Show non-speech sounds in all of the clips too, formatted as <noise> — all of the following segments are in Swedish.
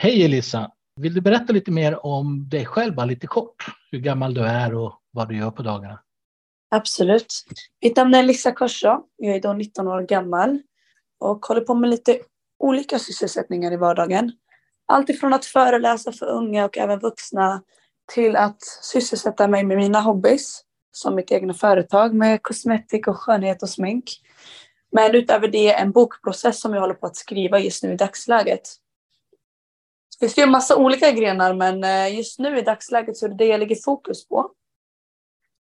Hej Elisa! Vill du berätta lite mer om dig själv, bara lite kort? Hur gammal du är och vad du gör på dagarna? Absolut. Mitt namn är Elisa Korså. Jag är då 19 år gammal och håller på med lite olika sysselsättningar i vardagen. Allt ifrån att föreläsa för unga och även vuxna till att sysselsätta mig med mina hobbys som mitt egna företag med kosmetik och skönhet och smink. Men utöver det en bokprocess som jag håller på att skriva just nu i dagsläget. Det finns ju en massa olika grenar men eh, just nu i dagsläget så är det det jag lägger fokus på.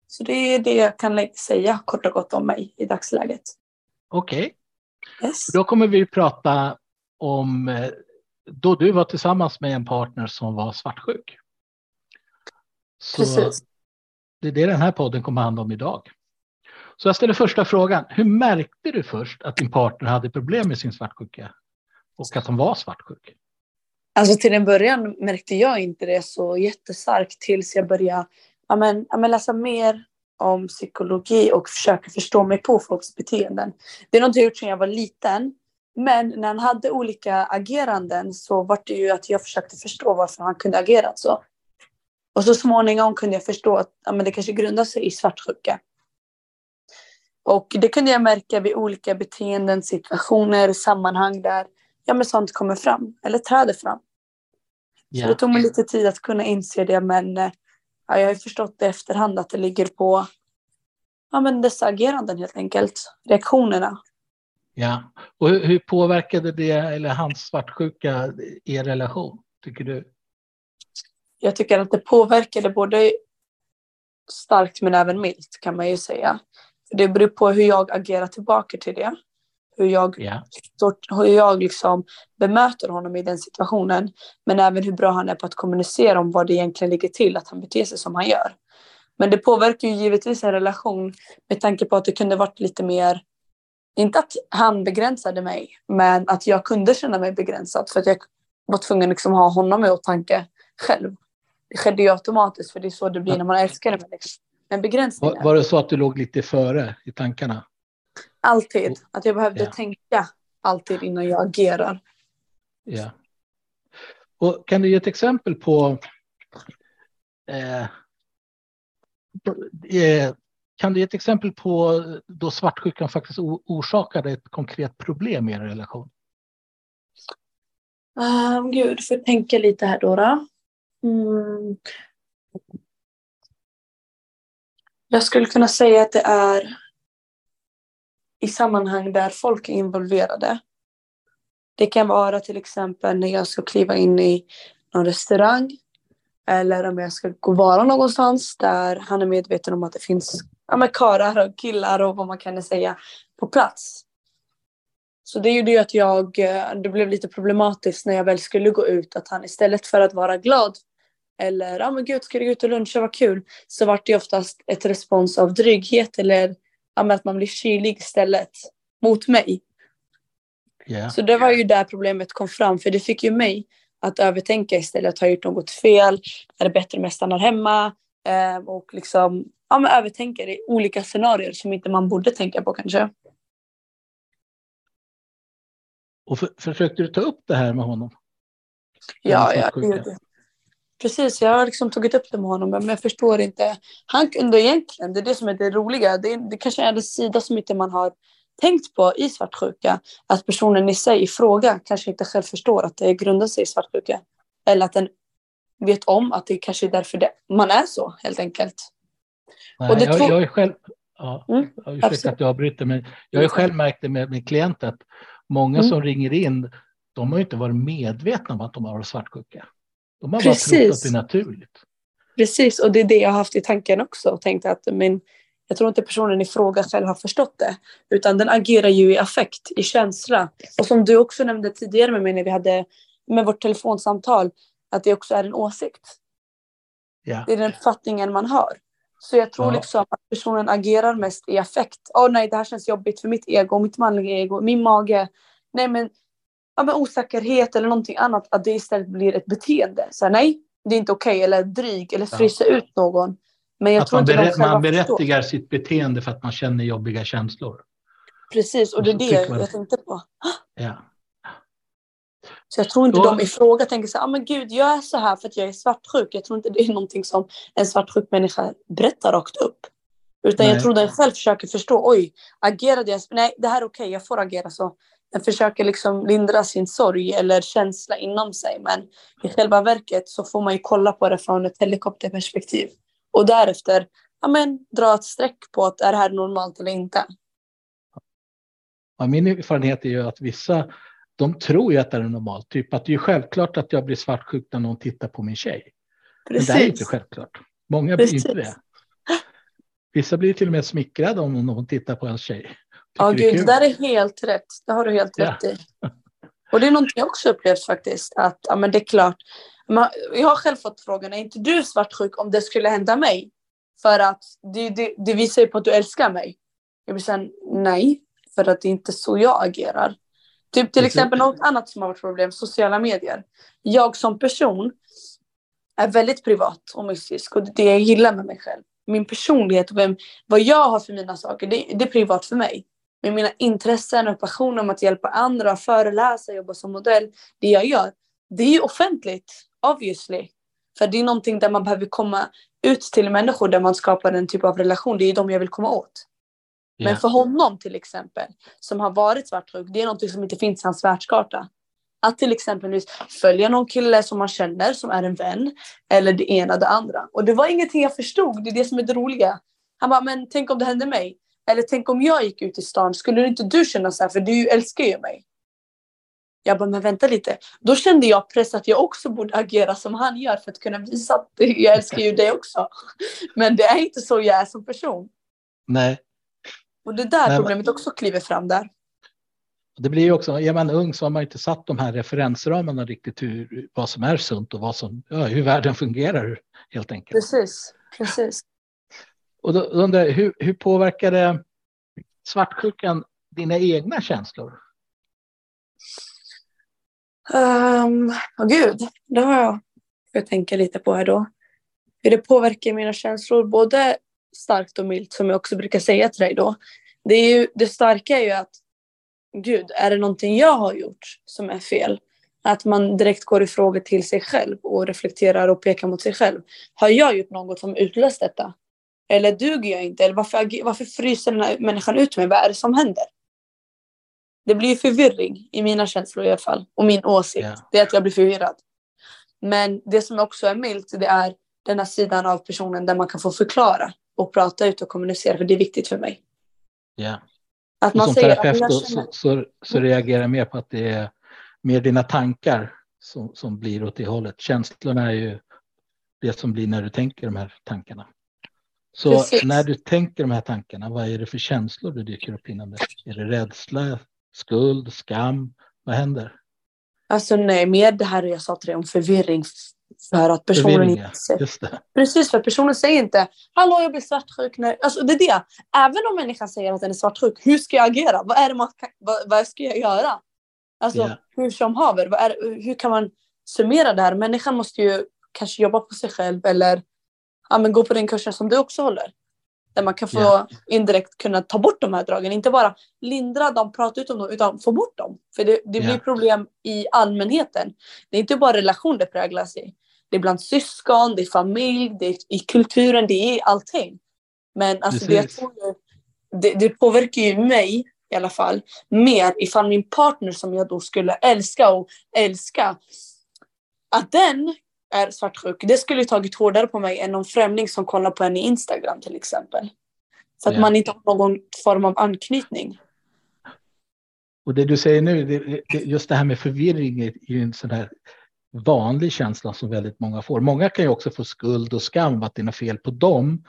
Så det är det jag kan säga kort och gott om mig i dagsläget. Okej. Okay. Yes. Då kommer vi prata om eh, då du var tillsammans med en partner som var svartsjuk. Så Precis. Det är det den här podden kommer handla om idag. Så jag ställer första frågan. Hur märkte du först att din partner hade problem med sin svartsjuka? Och att han var svartsjuk? Alltså till en början märkte jag inte det så jättestarkt tills jag började amen, amen, läsa mer om psykologi och försöka förstå mig på folks beteenden. Det är något jag gjort sedan jag var liten. Men när han hade olika ageranden så var det ju att jag försökte förstå varför han kunde agera så. Och så småningom kunde jag förstå att amen, det kanske grundar sig i svartsjuka. Och det kunde jag märka vid olika beteenden, situationer, sammanhang där ja, men sånt kommer fram eller träder fram. Yeah. Så det tog mig lite tid att kunna inse det men ja, jag har förstått i efterhand att det ligger på ja, men dessa ageranden helt enkelt, reaktionerna. Ja, och hur, hur påverkade det, eller hans svartsjuka, er relation, tycker du? Jag tycker att det påverkade både starkt men även milt kan man ju säga. Det beror på hur jag agerar tillbaka till det. Hur jag, yeah. hur jag liksom bemöter honom i den situationen. Men även hur bra han är på att kommunicera om vad det egentligen ligger till att han beter sig som han gör. Men det påverkar ju givetvis en relation med tanke på att det kunde varit lite mer, inte att han begränsade mig, men att jag kunde känna mig begränsad för att jag var tvungen att liksom ha honom i åtanke själv. Det skedde ju automatiskt för det är så det blir när man älskar en människa. Men begränsningar. Var, var det så att du låg lite före i tankarna? Alltid. Att jag behövde ja. tänka alltid innan jag agerar. Ja. Och kan du ge ett exempel på eh, eh kan du ge ett exempel på då svartsjukan faktiskt orsakade ett konkret problem i er relation? Um, gud, får tänka lite här då. då. Mm. Jag skulle kunna säga att det är i sammanhang där folk är involverade. Det kan vara till exempel när jag ska kliva in i någon restaurang eller om jag ska gå vara någonstans där han är medveten om att det finns ja, karlar och killar och vad man kan säga på plats. Så det gjorde ju att jag, eh, det blev lite problematiskt när jag väl skulle gå ut att han istället för att vara glad eller ja ah, men gud ska du gå ut och luncha, vad kul. Så vart det oftast ett respons av dryghet eller ja, att man blir kylig istället mot mig. Yeah. Så det var ju där problemet kom fram för det fick ju mig att övertänka istället. Har jag gjort något fel? Är det bättre om jag stannar hemma? Eh, och liksom ja, men övertänka det i olika scenarier som inte man borde tänka på kanske. Och för, försökte du ta upp det här med honom? Ja, ja, det. Precis, jag har liksom tagit upp det med honom, men jag förstår inte. Han kunde egentligen, det är det som är det roliga, det, det kanske är en sida som inte man har tänkt på i svartsjuka, att personen i sig i fråga kanske inte själv förstår att det grundar sig i svartsjuka. Eller att den vet om att det kanske är därför det, man är så, helt enkelt. Nej, jag, två... jag är själv, ja, mm, ursäkta att jag avbryter, men jag har själv märkt det med, med klienter, att många mm. som ringer in, de har inte varit medvetna om att de har svartsjuka. De har Precis. bara trott att det är naturligt. Precis, och det är det jag har haft i tanken också och tänkt att men, jag tror inte personen i fråga själv har förstått det. Utan den agerar ju i affekt, i känsla. Och som du också nämnde tidigare med mig när vi hade med vårt telefonsamtal, att det också är en åsikt. Ja. Det är den uppfattningen man har. Så jag tror ja. liksom att personen agerar mest i affekt. Åh oh, nej, det här känns jobbigt för mitt ego, mitt manliga ego, min mage. Nej men ja, men osäkerhet eller någonting annat, att det istället blir ett beteende. Så här, nej, det är inte okej, okay, eller dryg, eller frysa ja. ut någon. Men jag att tror man, inte man berättigar förstår. sitt beteende för att man känner jobbiga känslor. Precis, och, och det är det jag, jag tänkte på. Ja. Så jag tror inte Då... de i fråga tänker så här, ah, men gud jag är så här för att jag är svartsjuk. Jag tror inte det är någonting som en svartsjuk människa berättar rakt upp. Utan Nej. jag tror den själv försöker förstå, oj, agerade jag, nej det här är okej, okay, jag får agera så. Den försöker liksom lindra sin sorg eller känsla inom sig. Men i själva verket så får man ju kolla på det från ett helikopterperspektiv. Och därefter ja, men, dra ett streck på att är det här normalt eller inte. Ja, min erfarenhet är ju att vissa de tror ju att det är normalt. Typ att det är självklart att jag blir svartsjuk när någon tittar på min tjej. Precis. Men det är inte självklart. Många blir inte det. Vissa blir till och med smickrade om någon tittar på ens tjej. Ja, gud, det där är helt rätt. Det har du helt ja. rätt i. Och det är någonting jag också upplevt faktiskt. Att ja, men det är klart. jag har själv fått frågan, är inte du svartsjuk om det skulle hända mig? För att det, det, det visar ju på att du älskar mig. Jag blir sen nej, för att det är inte så jag agerar. Typ till exempel något annat som har varit problem, sociala medier. Jag som person är väldigt privat och mystisk och det det jag gillar med mig själv. Min personlighet och vem, vad jag har för mina saker, det, det är privat för mig. Men mina intressen och passion om att hjälpa andra, föreläsa, jobba som modell, det jag gör, det är ju offentligt, obviously. För det är någonting där man behöver komma ut till människor där man skapar en typ av relation. Det är de jag vill komma åt. Men för honom till exempel, som har varit svartsjuk, det är något som inte finns i hans världskarta. Att till exempel följa någon kille som man känner, som är en vän, eller det ena det andra. Och det var ingenting jag förstod, det är det som är det roliga. Han bara, men tänk om det hände mig? Eller tänk om jag gick ut i stan, skulle inte du känna så här, för du älskar ju mig. Jag bara, men vänta lite. Då kände jag press att jag också borde agera som han gör för att kunna visa att jag älskar ju dig också. Men det är inte så jag är som person. Nej, och det där Nej, problemet också kliver fram där. Det blir ju också, är man ung så har man inte satt de här referensramarna riktigt hur, vad som är sunt och vad som, ja, hur världen fungerar helt enkelt. Precis, precis. Och då undrar jag, hur, hur påverkade svartsjukan dina egna känslor? Um, oh gud, det har jag jag tänka lite på här då. Hur det påverkar mina känslor, både starkt och milt som jag också brukar säga till dig då. Det, är ju, det starka är ju att gud, är det någonting jag har gjort som är fel? Att man direkt går i frågor till sig själv och reflekterar och pekar mot sig själv. Har jag gjort något som utlöst detta? Eller duger jag inte? Eller varför, varför fryser den här människan ut mig? Vad är det som händer? Det blir förvirring i mina känslor i alla fall. Och min åsikt, yeah. det är att jag blir förvirrad. Men det som också är milt, det är den här sidan av personen där man kan få förklara och prata ut och kommunicera, för det är viktigt för mig. Ja. Att man som säger terapeut att känner... så, så, så reagerar jag mer på att det är mer dina tankar som, som blir åt det hållet. Känslorna är ju det som blir när du tänker de här tankarna. Så Precis. när du tänker de här tankarna, vad är det för känslor du dyker upp inom det? Är det rädsla, skuld, skam? Vad händer? Alltså nej, mer det här jag sa till dig om förvirring, för att personen inte säger... Precis, för personen säger inte Hallå, jag blir svartsjuk. När... Alltså, det är det. Även om människan säger att den är svartsjuk, hur ska jag agera? Vad, är det man, vad, vad ska jag göra? Alltså, yeah. hur som haver, vad är, hur kan man summera det här? Människan måste ju kanske jobba på sig själv eller ja, men gå på den kursen som du också håller. Där man kan få yeah. indirekt kunna ta bort de här dragen. Inte bara lindra dem, prata ut om dem, utan få bort dem. För det, det blir problem i allmänheten. Det är inte bara relation det präglas i. Det är bland syskon, det är familj, det är i kulturen, det är allting. Men alltså det, det, det påverkar ju mig i alla fall mer ifall min partner som jag då skulle älska och älska, att den är svartsjuk, det skulle tagit hårdare på mig än någon främling som kollar på en i Instagram till exempel. För att yeah. man inte har någon form av anknytning. Och det du säger nu, det, just det här med förvirring är en sån här vanlig känsla som väldigt många får. Många kan ju också få skuld och skam att det är något fel på dem.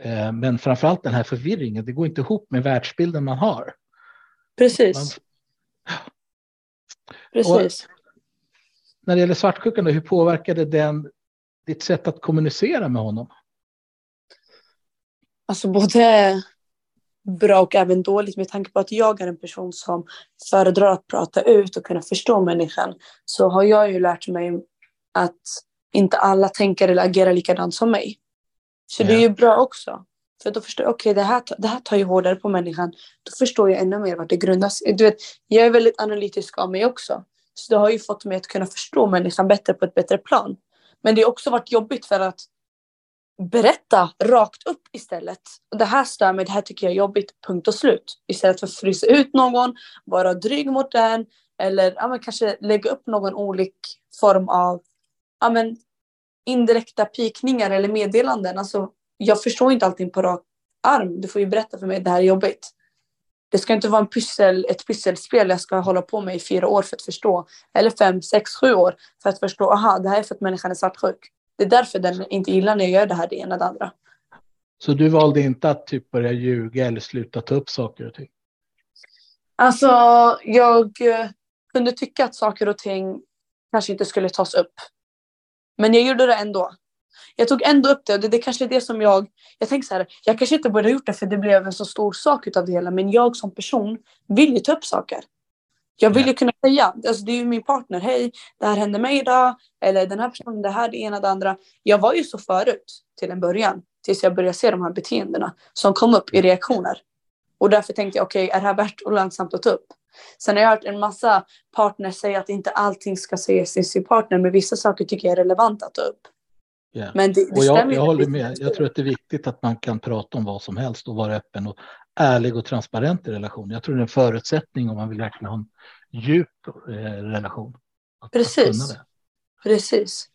Eh, men framförallt den här förvirringen, det går inte ihop med världsbilden man har. Precis. Man... Precis. Och när det gäller svartsjukan, hur påverkade den ditt sätt att kommunicera med honom? Alltså både bra och även dåligt med tanke på att jag är en person som föredrar att prata ut och kunna förstå människan så har jag ju lärt mig att inte alla tänker eller agerar likadant som mig. Så yeah. det är ju bra också. För då förstår jag, okej okay, det, här, det här tar ju hårdare på människan. Då förstår jag ännu mer vart det grundas. Du vet, jag är väldigt analytisk av mig också. Så det har ju fått mig att kunna förstå människan bättre på ett bättre plan. Men det har också varit jobbigt för att berätta rakt upp istället. Det här stör mig, det här tycker jag är jobbigt, punkt och slut. Istället för att frysa ut någon, vara dryg mot den eller ja, men kanske lägga upp någon olik form av ja, men, indirekta pikningar eller meddelanden. Alltså, jag förstår inte allting på rak arm. Du får ju berätta för mig att det här är jobbigt. Det ska inte vara en pyssel, ett pysselspel jag ska hålla på med i fyra år för att förstå. Eller fem, sex, sju år för att förstå. Aha, det här är för att människan är svartsjuk. Det är därför den inte gillar när jag gör det här, det ena det andra. Så du valde inte att typ börja ljuga eller sluta ta upp saker och ting? Alltså, jag kunde tycka att saker och ting kanske inte skulle tas upp. Men jag gjorde det ändå. Jag tog ändå upp det och det, det kanske är det som jag... Jag tänker så här, jag kanske inte borde ha gjort det för det blev en så stor sak utav det hela. Men jag som person vill ju ta upp saker. Jag vill ju kunna säga, alltså det är ju min partner, hej, det här hände mig idag. Eller den här personen, det här, det ena, det andra. Jag var ju så förut till en början. Tills jag började se de här beteendena som kom upp i reaktioner. Och därför tänkte jag, okej, okay, är det här värt och lönsamt att ta upp? Sen har jag hört en massa partners säga att inte allting ska sägas till sin partner, men vissa saker tycker jag är relevant att ta upp. Yeah. Men det, det och jag, jag håller med. Jag tror att det är viktigt att man kan prata om vad som helst och vara öppen och ärlig och transparent i relation. Jag tror det är en förutsättning om man vill verkligen ha en djup eh, relation. Att, Precis. Att Precis.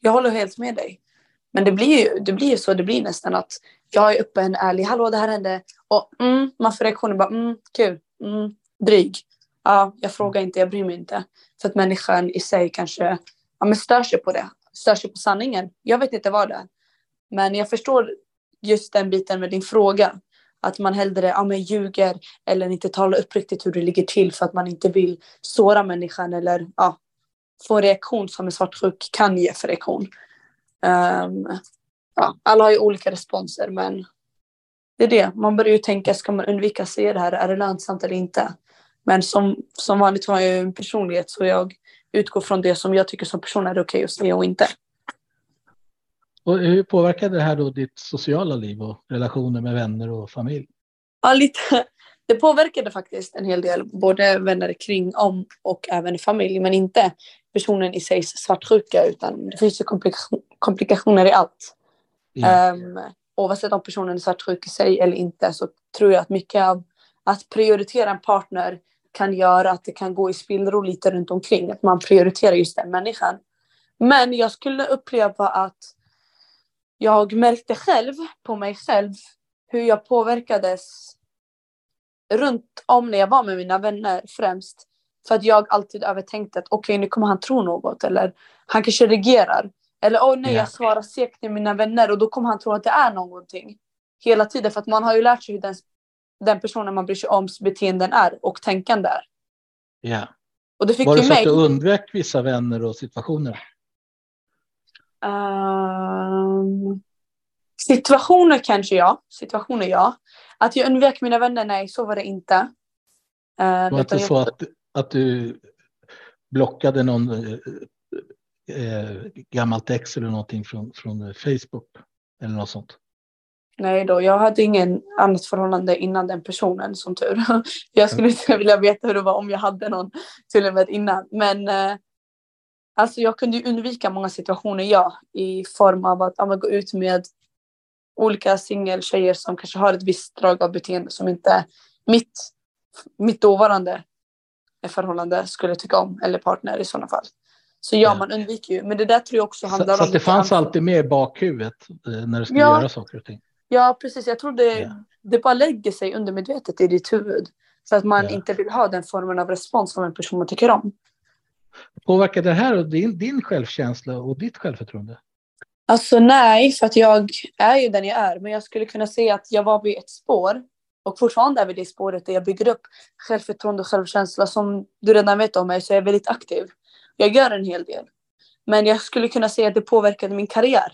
Jag håller helt med dig. Men det blir ju det blir så, det blir nästan att jag är öppen, ärlig, hallå det här hände och mm, man får reaktioner bara mm, kul, mm, dryg. Ja, jag frågar inte, jag bryr mig inte. För att människan i sig kanske ja, men stör sig på det, stör sig på sanningen. Jag vet inte vad det är. Men jag förstår just den biten med din fråga. Att man hellre ja, men ljuger eller inte talar uppriktigt hur det ligger till för att man inte vill såra människan eller ja, få en reaktion som en svartsjuk kan ge för reaktion. Um, ja, alla har ju olika responser men det är det. Man börjar ju tänka, ska man undvika att se det här? Är det lönsamt eller inte? Men som, som vanligt har jag en personlighet så jag utgår från det som jag tycker som person är okej okay att säga och inte. Och hur påverkade det här då ditt sociala liv och relationer med vänner och familj? Ja, lite. Det påverkade faktiskt en hel del, både vänner kring om och även familj, men inte personen i sig svartsjuka, utan det finns ju komplikationer i allt. Ja. Um, oavsett om personen är svartsjuk i sig eller inte så tror jag att mycket av att prioritera en partner kan göra att det kan gå i spillror lite runt omkring. Att man prioriterar just den människan. Men jag skulle uppleva att jag märkte själv på mig själv hur jag påverkades runt om när jag var med mina vänner främst. För att jag alltid övertänkte att okej okay, nu kommer han tro något eller han kanske reagerar. Eller åh oh, nej, jag svarar segt till mina vänner och då kommer han tro att det är någonting. Hela tiden, för att man har ju lärt sig hur den, den personen man bryr sig om beteenden är och tänkande är. Ja. Och det fick Var det så mig... att du undvek vissa vänner och situationer? Um, situationer kanske ja. Situationer ja. Att jag undvek mina vänner, nej så var det inte. Uh, det var inte så att, att du blockade någon eh, eh, gammalt ex eller någonting från, från Facebook eller något sånt? Nej då, jag hade ingen annat förhållande innan den personen som tur. <laughs> Jag skulle inte vilja veta hur det var om jag hade någon till och med innan. Men eh, alltså jag kunde undvika många situationer, ja, i form av att ja, gå ut med olika singeltjejer som kanske har ett visst drag av beteende som inte mitt, mitt dåvarande förhållande skulle tycka om, eller partner i sådana fall. Så ja, man undviker ju. Men det där tror jag också handlar så, om... Så det fanns alltid med i bakhuvudet eh, när du skulle ja. göra saker och ting? Ja, precis. Jag tror det, ja. det bara lägger sig undermedvetet i ditt huvud. För att man ja. inte vill ha den formen av respons från en person man tycker om. Påverkar det här din, din självkänsla och ditt självförtroende? Alltså nej, för att jag är ju den jag är. Men jag skulle kunna säga att jag var vid ett spår och fortfarande är vid det spåret där jag bygger upp självförtroende och självkänsla. Som du redan vet om mig så är jag väldigt aktiv. Jag gör en hel del. Men jag skulle kunna säga att det påverkade min karriär.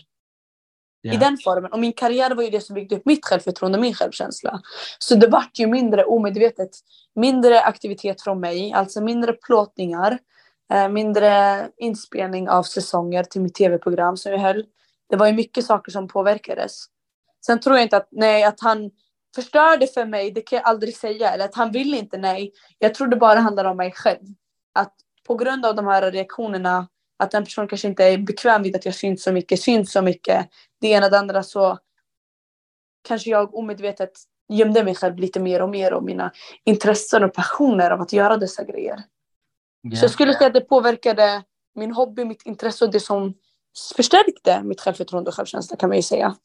Yeah. I den formen. Och min karriär var ju det som byggde upp mitt självförtroende och min självkänsla. Så det vart ju mindre omedvetet. Mindre aktivitet från mig, alltså mindre plåtningar. Eh, mindre inspelning av säsonger till mitt tv-program som jag höll. Det var ju mycket saker som påverkades. Sen tror jag inte att, nej, att han förstörde för mig, det kan jag aldrig säga. Eller att han vill inte, nej. Jag tror det bara handlar om mig själv. Att på grund av de här reaktionerna, att den personen kanske inte är bekväm vid att jag syns så mycket, syns så mycket, det ena och det andra så kanske jag omedvetet gömde mig själv lite mer och mer och mina intressen och passioner av att göra dessa grejer. Yeah. Så jag skulle säga att det påverkade min hobby, mitt intresse och det som förstärkte mitt självförtroende och självkänsla kan man ju säga.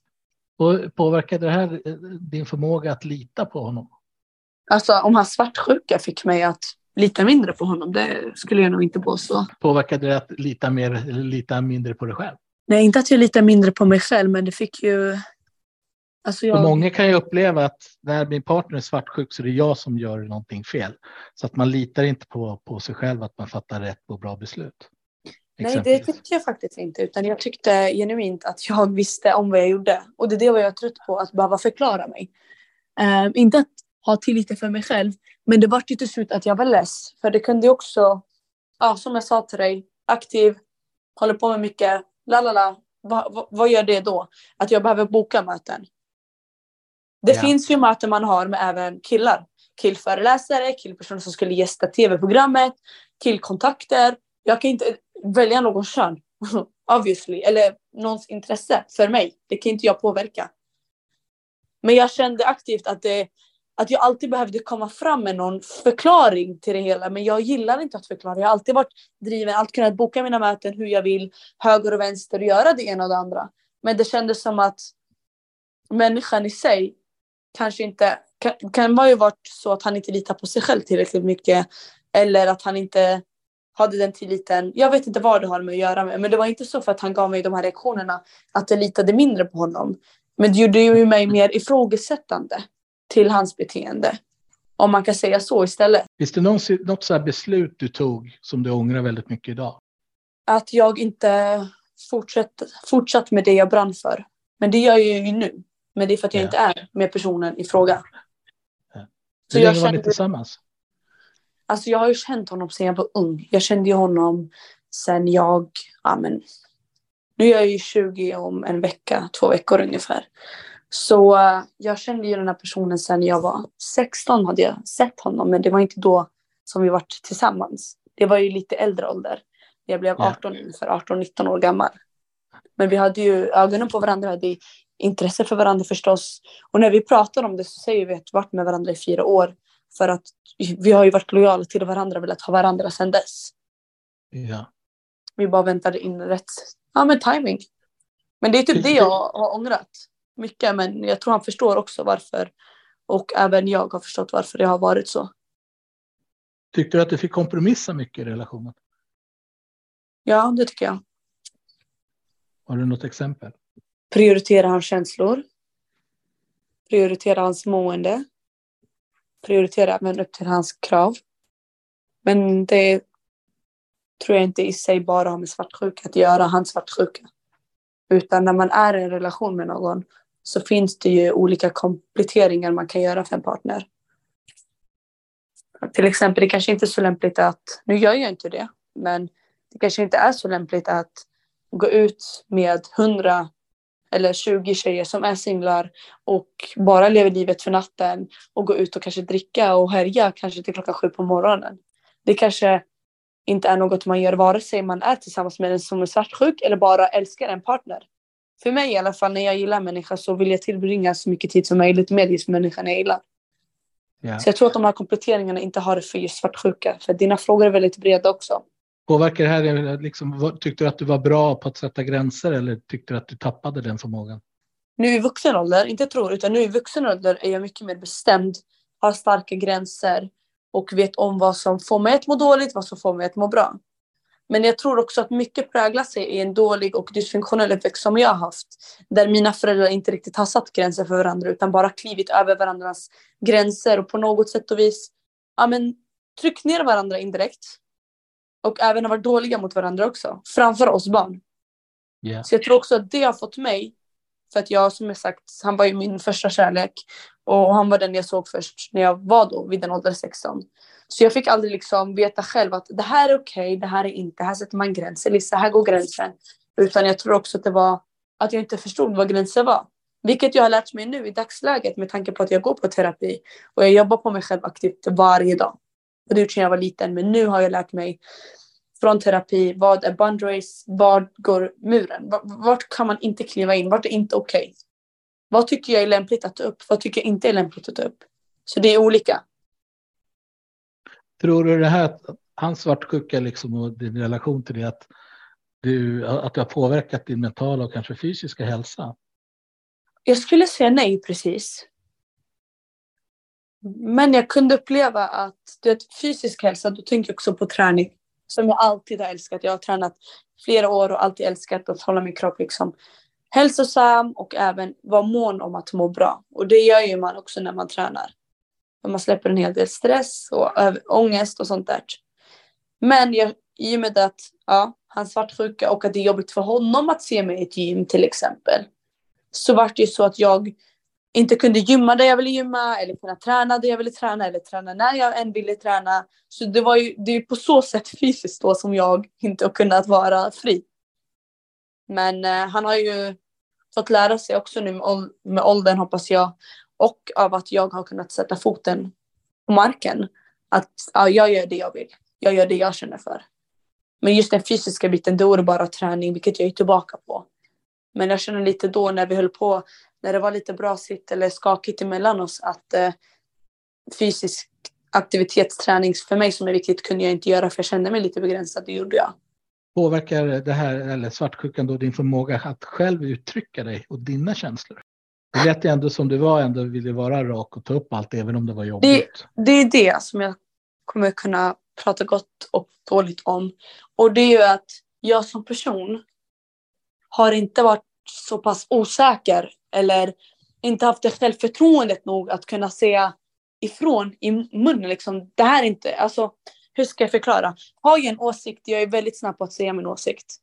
Och påverkade det här eh, din förmåga att lita på honom? Alltså om hans svartsjuka fick mig att lita mindre på honom, det skulle jag nog inte påstå. Påverkade det att lita, mer, lita mindre på dig själv? Nej, inte att jag litar mindre på mig själv, men det fick ju... Alltså jag... Många kan ju uppleva att när min partner är svartsjuk så är det jag som gör någonting fel. Så att man litar inte på, på sig själv att man fattar rätt och bra beslut. Nej, det tyckte jag faktiskt inte. Utan jag tyckte genuint att jag <laughs> visste om vad jag gjorde. Och det är det jag är trött på, att behöva förklara mig. Uh, inte att ha tillit för mig själv, men det var ju till slut att jag var less. För det kunde också, ja, som jag sa till dig, aktiv, håller på med mycket, la la la. Va, va, vad gör det då? Att jag behöver boka möten. Det ja. finns ju möten man har med även killar. Killföreläsare, killpersoner som skulle gästa tv-programmet, killkontakter. Jag kan inte välja någon kön, <laughs> obviously, eller någons intresse för mig. Det kan inte jag påverka. Men jag kände aktivt att, det, att jag alltid behövde komma fram med någon förklaring till det hela. Men jag gillar inte att förklara. Jag har alltid varit driven, alltid kunnat boka mina möten hur jag vill, höger och vänster och göra det ena och det andra. Men det kändes som att människan i sig kanske inte, kan, kan vara ju varit så att han inte litar på sig själv tillräckligt mycket. Eller att han inte hade den tilliten. Jag vet inte vad det har med att göra med, men det var inte så för att han gav mig de här reaktionerna att jag litade mindre på honom. Men det gjorde ju mig mer ifrågasättande till hans beteende. Om man kan säga så istället. Finns det någon, något så beslut du tog som du ångrar väldigt mycket idag? Att jag inte fortsatt, fortsatt med det jag brann för. Men det gör jag ju nu. Men det är för att jag ja. inte är med personen i fråga. Ja. Hur länge var ni tillsammans? Alltså jag har ju känt honom sedan jag var ung. Jag kände ju honom sedan jag, ja men, nu är jag ju 20 om en vecka, två veckor ungefär. Så uh, jag kände ju den här personen sedan jag var 16 hade jag sett honom, men det var inte då som vi var tillsammans. Det var ju lite äldre ålder. Jag blev 18 ungefär, 18-19 år gammal. Men vi hade ju ögonen på varandra, hade intresse för varandra förstås. Och när vi pratar om det så säger vi att vi varit med varandra i fyra år. För att vi har ju varit lojala till varandra och velat ha varandra sedan dess. Ja. Vi bara väntade in rätt, ja men timing. Men det är typ det jag har ångrat mycket. Men jag tror han förstår också varför. Och även jag har förstått varför det har varit så. Tyckte du att du fick kompromissa mycket i relationen? Ja, det tycker jag. Har du något exempel? Prioritera hans känslor. Prioritera hans mående prioritera även upp till hans krav. Men det tror jag inte i sig bara har med svartsjuka att göra, hans svartsjuka. Utan när man är i en relation med någon så finns det ju olika kompletteringar man kan göra för en partner. Till exempel, det kanske inte är så lämpligt att, nu gör jag inte det, men det kanske inte är så lämpligt att gå ut med hundra eller 20 tjejer som är singlar och bara lever livet för natten och gå ut och kanske dricka och härja kanske till klockan sju på morgonen. Det kanske inte är något man gör vare sig man är tillsammans med en som är svartsjuk eller bara älskar en partner. För mig i alla fall, när jag gillar människa så vill jag tillbringa så mycket tid som möjligt med just människan jag gillar. Yeah. Så jag tror att de här kompletteringarna inte har det för just svartsjuka. För dina frågor är väldigt breda också. Påverkar det här, liksom, tyckte du att du var bra på att sätta gränser eller tyckte du att du tappade den förmågan? Nu i vuxen ålder, inte tror, utan nu i vuxen ålder är jag mycket mer bestämd, har starka gränser och vet om vad som får mig att må dåligt, vad som får mig att må bra. Men jag tror också att mycket präglar sig i en dålig och dysfunktionell uppväxt som jag har haft. Där mina föräldrar inte riktigt har satt gränser för varandra utan bara klivit över varandras gränser och på något sätt och vis ja, men, tryckt ner varandra indirekt och även har varit dåliga mot varandra också. Framför oss barn. Yeah. Så jag tror också att det har fått mig, för att jag som jag sagt, han var ju min första kärlek och han var den jag såg först när jag var då vid den åldern 16. Så jag fick aldrig liksom veta själv att det här är okej, okay, det här är inte, här sätter man gränser, Lisa, här går gränsen. Utan jag tror också att det var att jag inte förstod vad gränser var. Vilket jag har lärt mig nu i dagsläget med tanke på att jag går på terapi och jag jobbar på mig själv aktivt varje dag. Och det gjort sedan jag var liten. Men nu har jag lärt mig från terapi. Vad är boundaries? Var går muren? Vart kan man inte kliva in? Vart är inte okej? Okay? Vad tycker jag är lämpligt att ta upp? Vad tycker jag inte är lämpligt att ta upp? Så det är olika. Tror du det här, hans svartsjuka liksom och din relation till det, att, du, att det har påverkat din mentala och kanske fysiska hälsa? Jag skulle säga nej precis. Men jag kunde uppleva att det fysisk hälsa, då tänker jag också på träning. Som jag alltid har älskat. Jag har tränat flera år och alltid älskat att hålla min kropp liksom hälsosam och även vara mån om att må bra. Och det gör ju man också när man tränar. Man släpper en hel del stress och ångest och sånt där. Men jag, i och med att ja, han svartsjuka och att det är jobbigt för honom att se mig i ett gym till exempel. Så vart det ju så att jag inte kunde gymma där jag ville gymma eller kunna träna där jag ville träna eller träna när jag än ville träna. Så det var ju det är på så sätt <laughs> fysiskt då som jag inte har kunnat vara fri. Men eh, han har ju fått lära sig också nu med åldern hoppas jag och av att jag har kunnat sätta foten på marken. Att ja, jag gör det jag vill. Jag gör det jag känner för. Men just den fysiska biten, då är det bara träning, vilket jag är tillbaka på. Men jag känner lite då när vi höll på, när det var lite bra sitt eller skakigt emellan oss, att eh, fysisk aktivitetsträning för mig som är viktigt kunde jag inte göra för jag kände mig lite begränsad, det gjorde jag. Påverkar det här, eller svartsjukan då, din förmåga att själv uttrycka dig och dina känslor? Det lät ändå som du var ändå ville vara rak och ta upp allt även om det var jobbigt. Det, det är det som jag kommer kunna prata gott och dåligt om. Och det är ju att jag som person har inte varit så pass osäker eller inte haft det självförtroendet nog att kunna säga ifrån i munnen liksom. Det här är inte, alltså hur ska jag förklara? Har jag en åsikt, jag är väldigt snabb på att säga min åsikt.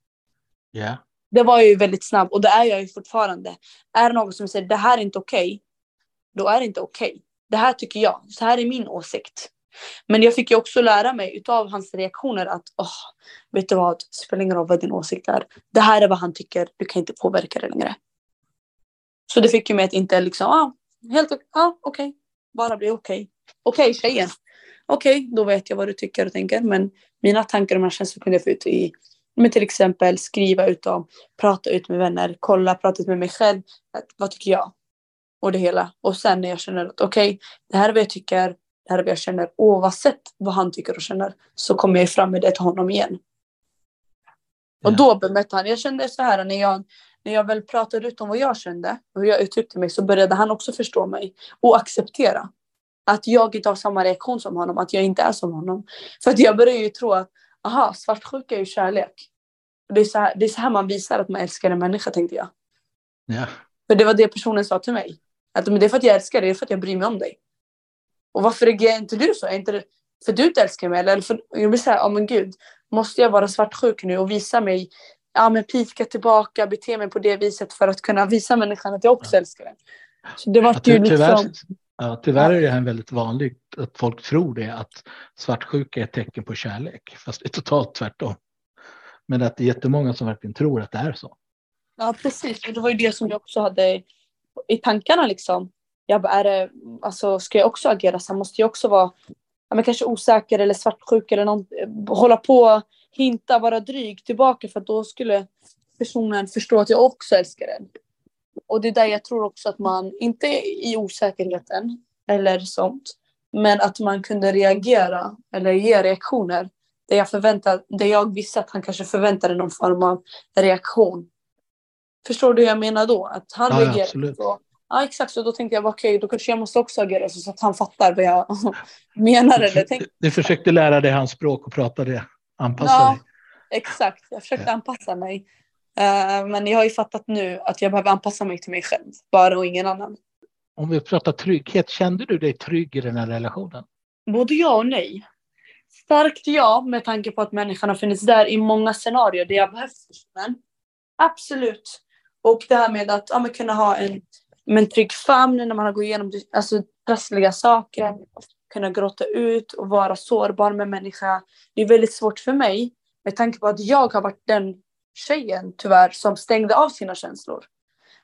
Ja. Yeah. Det var jag ju väldigt snabb och det är jag ju fortfarande. Är det någon som säger det här är inte okej, okay, då är det inte okej. Okay. Det här tycker jag, så här är min åsikt. Men jag fick ju också lära mig utav hans reaktioner att oh, vet du vad, det spelar ingen roll vad din åsikt är. Det här är vad han tycker, du kan inte påverka det längre. Så det fick ju mig att inte liksom, ah, helt ah, okej, okay. bara bli okej. Okay. Okej okay, tjejen, okej, okay, då vet jag vad du tycker och tänker. Men mina tankar och mina känslor kunde jag få ut i men till exempel skriva ut dem, prata ut med vänner, kolla, prata ut med mig själv. Vad tycker jag? Och det hela. Och sen när jag känner att okej, okay, det här är vad jag tycker, det här är vad jag känner. Oavsett vad han tycker och känner så kommer jag fram med det till honom igen. Ja. Och då bemötte han. Jag kände så här när jag, när jag väl pratade ut om vad jag kände och hur jag uttryckte mig så började han också förstå mig och acceptera. Att jag inte har samma reaktion som honom, att jag inte är som honom. För att jag började ju tro att aha, svartsjuka är ju kärlek. Det är, så här, det är så här man visar att man älskar en människa tänkte jag. Ja. För det var det personen sa till mig. Att men det är för att jag älskar dig, det är för att jag bryr mig om dig. Och varför reagerar inte du så? Är inte det för du inte älskar mig? Eller för, jag blir såhär, ja oh, men gud, måste jag vara svartsjuk nu och visa mig, ja men pika tillbaka, bete mig på det viset för att kunna visa människan att jag också älskar den. Så det var ja, ju liksom... Ja, tyvärr är det här väldigt vanligt att folk tror det, att svartsjuka är ett tecken på kärlek, fast det är totalt tvärtom. Men att det är jättemånga som verkligen tror att det är så. Ja, precis. Och det var ju det som jag också hade i tankarna liksom. Jag bara, är det, alltså, ska jag också agera så måste jag också vara ja, men kanske osäker eller svartsjuk eller någon, hålla på, hinta, vara dryg tillbaka för att då skulle personen förstå att jag också älskar den. Och det är där jag tror också att man, inte i osäkerheten eller sånt, men att man kunde reagera eller ge reaktioner där jag, förväntade, där jag visste att han kanske förväntade någon form av reaktion. Förstår du hur jag menar då? Att han ja, reagerade så. Ja exakt, så då tänkte jag okej, okay, då kanske jag måste också agera så att han fattar vad jag <laughs> menar. Eller tänk... Du försökte lära dig hans språk och prata det, anpassa ja, dig. Exakt, jag försökte anpassa mig. Uh, men jag har ju fattat nu att jag behöver anpassa mig till mig själv, bara och ingen annan. Om vi pratar trygghet, kände du dig trygg i den här relationen? Både ja och nej. Starkt ja, med tanke på att människan har funnits där i många scenarier där jag behövt personen. Absolut. Och det här med att ja, kunna ha en, en trygg famn när man har gått igenom alltså, trassliga saker. Kunna gråta ut och vara sårbar med människa. Det är väldigt svårt för mig med tanke på att jag har varit den tjejen tyvärr som stängde av sina känslor.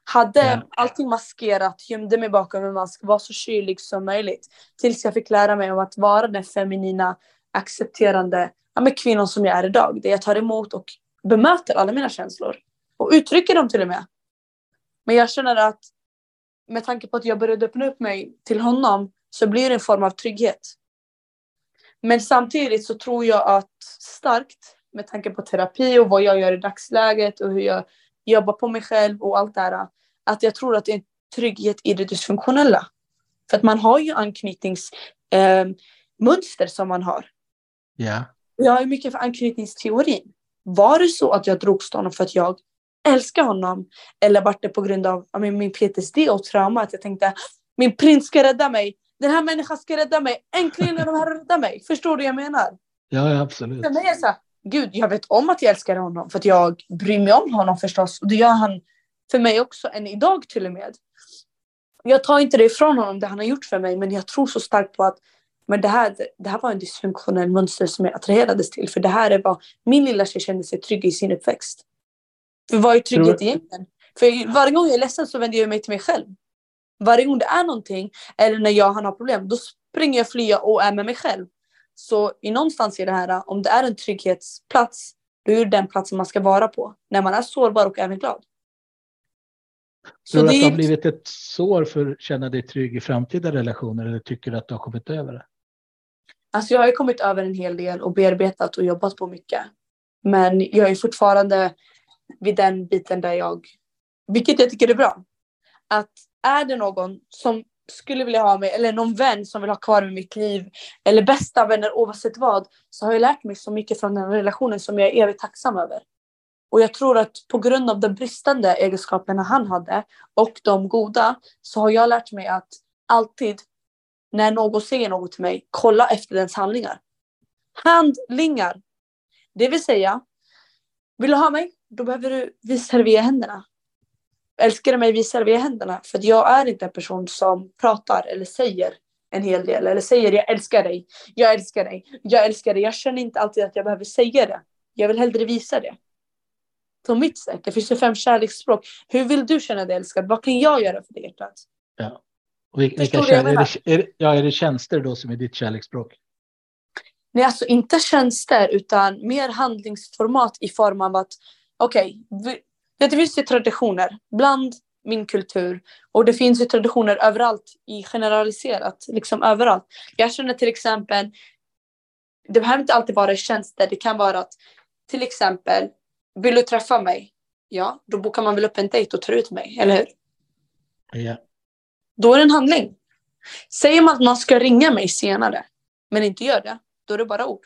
Hade yeah. allting maskerat, gömde mig bakom en mask, var så kylig som möjligt. Tills jag fick lära mig om att vara den feminina, accepterande, ja, med kvinnan som jag är idag. Där jag tar emot och bemöter alla mina känslor. Och uttrycker dem till och med. Men jag känner att med tanke på att jag började öppna upp mig till honom så blir det en form av trygghet. Men samtidigt så tror jag att starkt med tanke på terapi och vad jag gör i dagsläget och hur jag jobbar på mig själv och allt det här. Att jag tror att det är en trygghet i det dysfunktionella. För att man har ju anknytningsmönster eh, som man har. Ja. Jag är mycket för anknytningsteorin. Var det så att jag drogs till honom för att jag älskar honom? Eller var det på grund av min PTSD och trauma? Att jag tänkte min prins ska rädda mig. Den här människan ska rädda mig. Äntligen är de här rädda mig. Förstår du vad jag menar? Ja, ja absolut. För mig är så här, gud, jag vet om att jag älskar honom för att jag bryr mig om honom förstås. Och det gör han för mig också än idag till och med. Jag tar inte det ifrån honom, det han har gjort för mig, men jag tror så starkt på att men det, här, det här var en dysfunktionell mönster som jag attraherades till. För det här är vad min lilla tjej kände sig trygg i sin uppväxt. För vad är trygghet egentligen? För varje gång jag är ledsen så vänder jag mig till mig själv. Varje gång det är någonting, eller när jag har problem, då springer jag fly och är med mig själv. Så i någonstans i det här, om det är en trygghetsplats, då är det den platsen man ska vara på. När man är sårbar och även glad. Tror du att det har blivit ett sår för att känna dig trygg i framtida relationer eller tycker du att du har kommit över det? Alltså jag har kommit över en hel del och bearbetat och jobbat på mycket. Men jag är fortfarande vid den biten där jag, vilket jag tycker är bra, att är det någon som skulle vilja ha mig eller någon vän som vill ha kvar mig i mitt liv eller bästa vänner oavsett vad så har jag lärt mig så mycket från den relationen som jag är evigt tacksam över. Och jag tror att på grund av de bristande egenskaperna han hade och de goda så har jag lärt mig att alltid när någon säger något till mig, kolla efter dens handlingar. Handlingar. Det vill säga, vill du ha mig? Då behöver du visa det via händerna. Älskar du mig, visa det via händerna. För jag är inte en person som pratar eller säger en hel del. Eller säger jag älskar dig, jag älskar dig, jag älskar dig. Jag känner inte alltid att jag behöver säga det. Jag vill hellre visa det. På mitt sätt. Det finns ju fem kärleksspråk. Hur vill du känna dig älskad? Vad kan jag göra för dig hjärtat? Ja. vilka är, det, är, ja, är det tjänster då som är ditt kärleksspråk? Nej, alltså inte tjänster utan mer handlingsformat i form av att okej, okay, det finns ju traditioner bland min kultur och det finns ju traditioner överallt i generaliserat, liksom överallt. Jag känner till exempel, det behöver inte alltid vara tjänster, det kan vara att till exempel, vill du träffa mig? Ja, då bokar man väl upp en dejt och tar ut mig, eller hur? Ja. Då är det en handling. Säger man att man ska ringa mig senare, men inte gör det, då är det bara ord.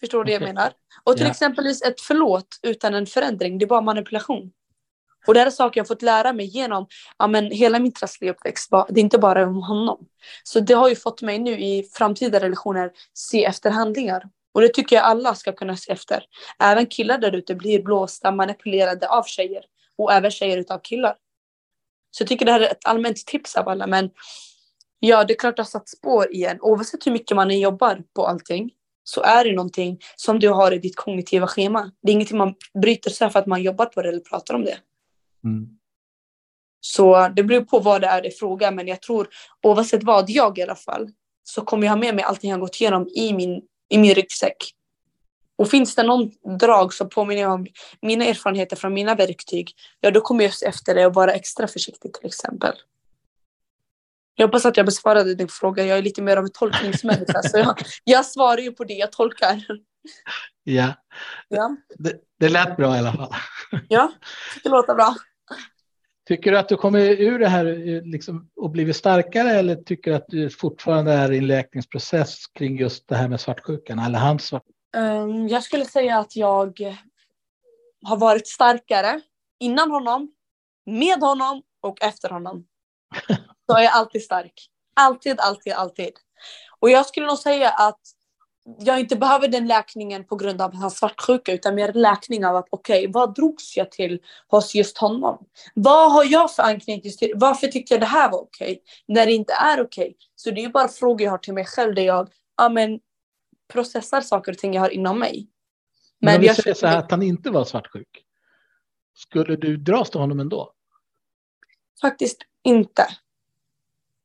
Förstår du det jag menar? Och till yeah. exempel ett förlåt utan en förändring, det är bara manipulation. Och det här är saker jag fått lära mig genom ja, men hela min trassliga uppväxt. Det är inte bara om honom. Så det har ju fått mig nu i framtida relationer se efter handlingar. Och det tycker jag alla ska kunna se efter. Även killar där ute blir blåsta, manipulerade av tjejer. Och även tjejer utav killar. Så jag tycker det här är ett allmänt tips av alla. Men ja, det är klart det har satt spår igen. Oavsett hur mycket man jobbar på allting så är det någonting som du har i ditt kognitiva schema. Det är ingenting man bryter sig för att man jobbar på det eller pratar om det. Mm. Så det beror på vad det är det fråga, men jag tror oavsett vad jag i alla fall så kommer jag ha med mig allting jag gått igenom i min, i min ryggsäck. Och finns det någon drag som påminner om mina erfarenheter från mina verktyg, ja då kommer jag efter det och vara extra försiktig till exempel. Jag hoppas att jag besvarade din fråga. Jag är lite mer av en tolkningsmänniska. så jag, jag svarar ju på det jag tolkar. Ja, ja. Det, det lät bra i alla fall. Ja, det låter bra. Tycker du att du kommer ur det här liksom, och blivit starkare eller tycker du att du fortfarande är i en läkningsprocess kring just det här med svartsjukan eller hans svart... Um, jag skulle säga att jag har varit starkare innan honom, med honom och efter honom. <laughs> Så är jag alltid stark. Alltid, alltid, alltid. Och jag skulle nog säga att jag inte behöver den läkningen på grund av hans svartsjuka utan mer läkning av att okej, okay, vad drogs jag till hos just honom? Vad har jag för anknytning till? Varför tyckte jag det här var okej? Okay, när det inte är okej. Okay. Så det är bara frågor jag har till mig själv där jag ja, men, processar saker och ting jag har inom mig. Men, men om vi säger så här att han inte var svartsjuk. Skulle du dras till honom ändå? Faktiskt inte.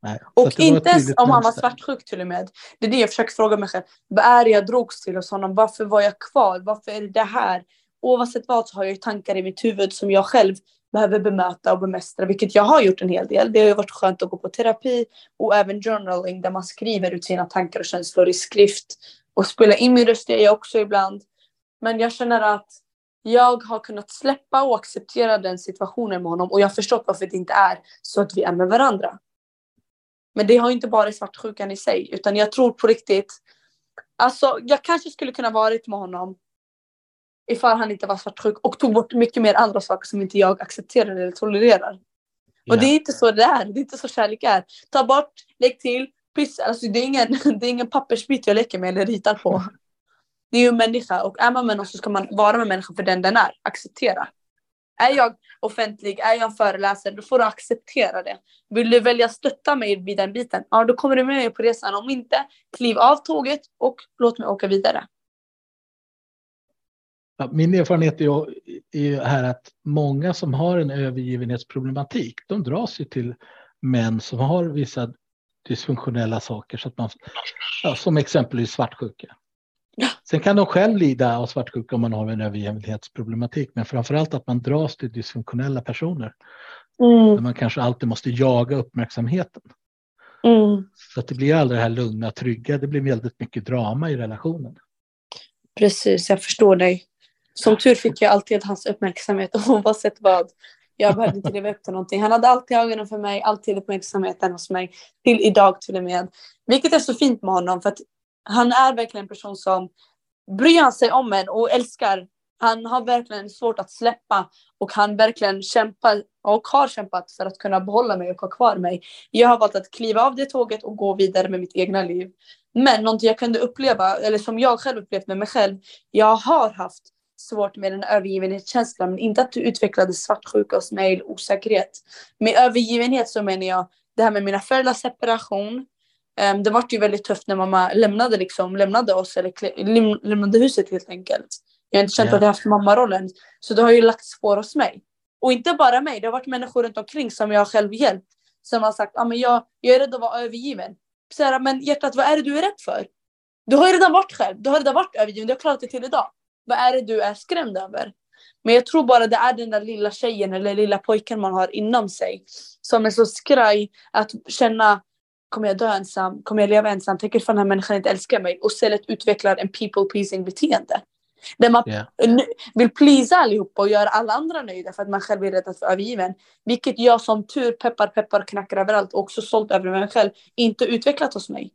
Nej, och inte ens om han var svartsjuk till och med. Det är det jag försöker fråga mig själv. Vad är det jag drogs till hos honom? Varför var jag kvar? Varför är det det här? Oavsett vad så har jag ju tankar i mitt huvud som jag själv behöver bemöta och bemästra, vilket jag har gjort en hel del. Det har ju varit skönt att gå på terapi och även journaling där man skriver ut sina tankar och känslor i skrift. Och spela in min röst, det jag också ibland. Men jag känner att jag har kunnat släppa och acceptera den situationen med honom och jag har förstått varför det inte är så att vi är med varandra. Men det har inte bara svartsjukan i sig, utan jag tror på riktigt. Alltså, jag kanske skulle kunna varit med honom ifall han inte var svartsjuk och tog bort mycket mer andra saker som inte jag accepterar eller tolererar. Och det är inte så det är. Det är inte så kärlek är. Ta bort, lägg till, pyssla. Alltså, det, är ingen, <laughs> det är ingen pappersbit jag leker med eller ritar på. Det är ju en människa och är man med någon så ska man vara med människan för den den är. Acceptera. Är jag offentlig, är jag föreläsare, då får du acceptera det. Vill du välja stötta mig vid den biten, ja då kommer du med mig på resan. Om inte, kliv av tåget och låt mig åka vidare. Ja, min erfarenhet är ju här att många som har en övergivenhetsproblematik, de dras ju till män som har vissa dysfunktionella saker, så att man, ja, som exempelvis svartsjuka. Sen kan de själv lida av svartsjuka om man har en övergivenhetsproblematik, men framför allt att man dras till dysfunktionella personer. Mm. Där man kanske alltid måste jaga uppmärksamheten. Mm. Så att det blir aldrig det här lugna, trygga, det blir väldigt mycket drama i relationen. Precis, jag förstår dig. Som tur fick jag alltid hans uppmärksamhet oavsett vad. Jag behövde inte leva upp till någonting. Han hade alltid ögonen för mig, alltid uppmärksamheten hos mig. Till idag till och med. Vilket är så fint med honom för att han är verkligen en person som bryr sig om en och älskar. Han har verkligen svårt att släppa och han verkligen kämpar och har kämpat för att kunna behålla mig och ha kvar mig. Jag har valt att kliva av det tåget och gå vidare med mitt egna liv. Men någonting jag kunde uppleva, eller som jag själv upplevt med mig själv, jag har haft svårt med den övergivenhetskänslan, men inte att du utvecklade svartsjuka hos mig osäkerhet. Med övergivenhet så menar jag det här med mina föräldrars separation, det var ju väldigt tufft när mamma lämnade, liksom, lämnade oss, eller lämnade huset helt enkelt. Jag har inte känt yeah. att jag haft mammarollen. Så det har ju lagt spår hos mig. Och inte bara mig, det har varit människor runt omkring som jag själv hjälpt. Som har sagt, ah, men jag, jag är rädd att vara övergiven. Så här, men hjärtat, vad är det du är rädd för? Du har ju redan varit själv, du har redan varit övergiven, du har klarat det till idag. Vad är det du är skrämd över? Men jag tror bara det är den där lilla tjejen eller lilla pojken man har inom sig. Som är så skraj att känna Kommer jag dö ensam? Kommer jag leva ensam? Tänker ifall den här människan inte älskar mig? Och istället utvecklar en people pleasing beteende. Där man yeah. vill pleasa allihopa och göra alla andra nöjda för att man själv är rädd att vara övergiven. Vilket jag som tur, peppar peppar, knackar överallt och också sålt över mig själv, inte utvecklat hos mig.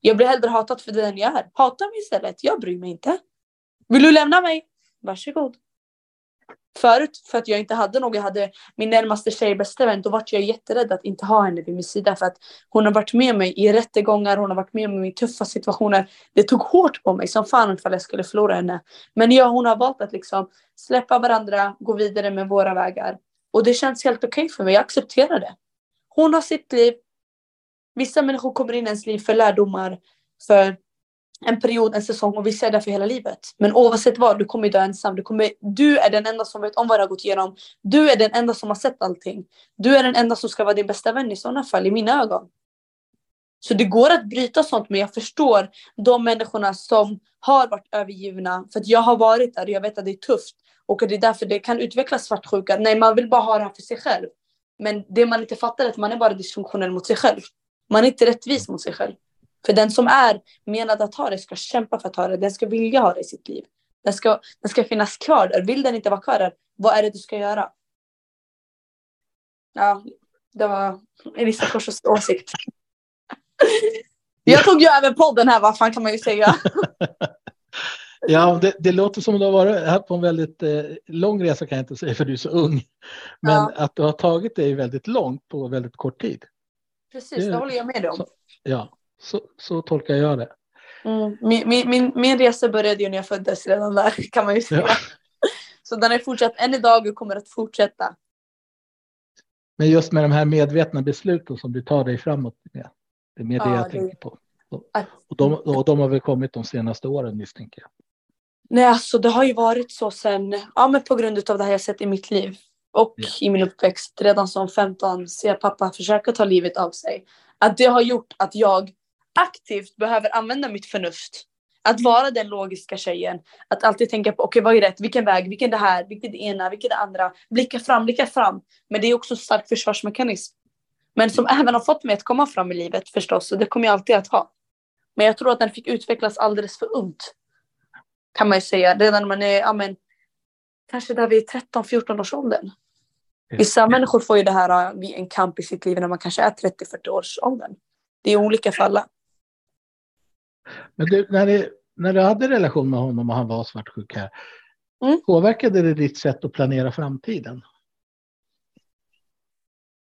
Jag blir hellre hatad för den jag är. Hata mig istället, jag bryr mig inte. Vill du lämna mig? Varsågod förut för att jag inte hade någon. Jag hade min närmaste tjej, bästa vän. Då var jag jätterädd att inte ha henne vid min sida för att hon har varit med mig i rättegångar. Hon har varit med mig i tuffa situationer. Det tog hårt på mig som fan ifall jag skulle förlora henne. Men ja, hon har valt att liksom släppa varandra, gå vidare med våra vägar. Och det känns helt okej okay för mig. Jag accepterar det. Hon har sitt liv. Vissa människor kommer in i ens liv för lärdomar, för en period, en säsong och vi ser det för hela livet. Men oavsett vad, du kommer dö ensam. Du, kommer, du är den enda som vet om vad du har gått igenom. Du är den enda som har sett allting. Du är den enda som ska vara din bästa vän i sådana fall, i mina ögon. Så det går att bryta sånt, men jag förstår de människorna som har varit övergivna. För att jag har varit där och jag vet att det är tufft. Och det är därför det kan utvecklas svartsjuka. Nej, man vill bara ha det här för sig själv. Men det man inte fattar är att man är bara dysfunktionell mot sig själv. Man är inte rättvis mot sig själv. För den som är menad att ha det ska kämpa för att ha det. Den ska vilja ha det i sitt liv. Den ska, den ska finnas kvar där. Vill den inte vara kvar där, vad är det du ska göra? Ja, det var Elisa Korsås åsikt. Jag tog ju över podden här, vad fan kan man ju säga. <laughs> Ja, det, det, låter som att du har varit på en väldigt eh, lång resa kan jag inte säga för du är så ung. Men ja. att du har tagit dig väldigt långt på väldigt kort tid. Precis, det, det håller jag med om. Så, ja, så, så tolkar jag det. Mm. Min, min, min resa började ju när jag föddes redan där <laughs> kan man ju säga. Ja. <laughs> Så den har fortsatt än idag och kommer att fortsätta. Men just med de här medvetna besluten som du tar dig framåt med. Det är mer det ja, jag det... tänker på. Och de, och de har väl kommit de senaste åren misstänker jag. Nej, alltså det har ju varit så sen, ja men på grund av det här jag sett i mitt liv och yeah. i min uppväxt. Redan som 15 ser pappa försöka ta livet av sig. Att det har gjort att jag aktivt behöver använda mitt förnuft. Att vara den logiska tjejen. Att alltid tänka på okej okay, vad är rätt, vilken väg, vilken det här, vilket det ena, vilket det andra. Blicka fram, blicka fram. Men det är också en stark försvarsmekanism. Men som även har fått mig att komma fram i livet förstås. Och det kommer jag alltid att ha. Men jag tror att den fick utvecklas alldeles för ungt. Kan man ju säga. Redan när man är, ja men, kanske där vid 13-14 års åldern. Vissa människor får ju det här vid en kamp i sitt liv när man kanske är 30-40 års åldern. Det är olika för alla. Men du, när, det, när du hade relation med honom och han var svartsjuk här, mm. påverkade det ditt sätt att planera framtiden?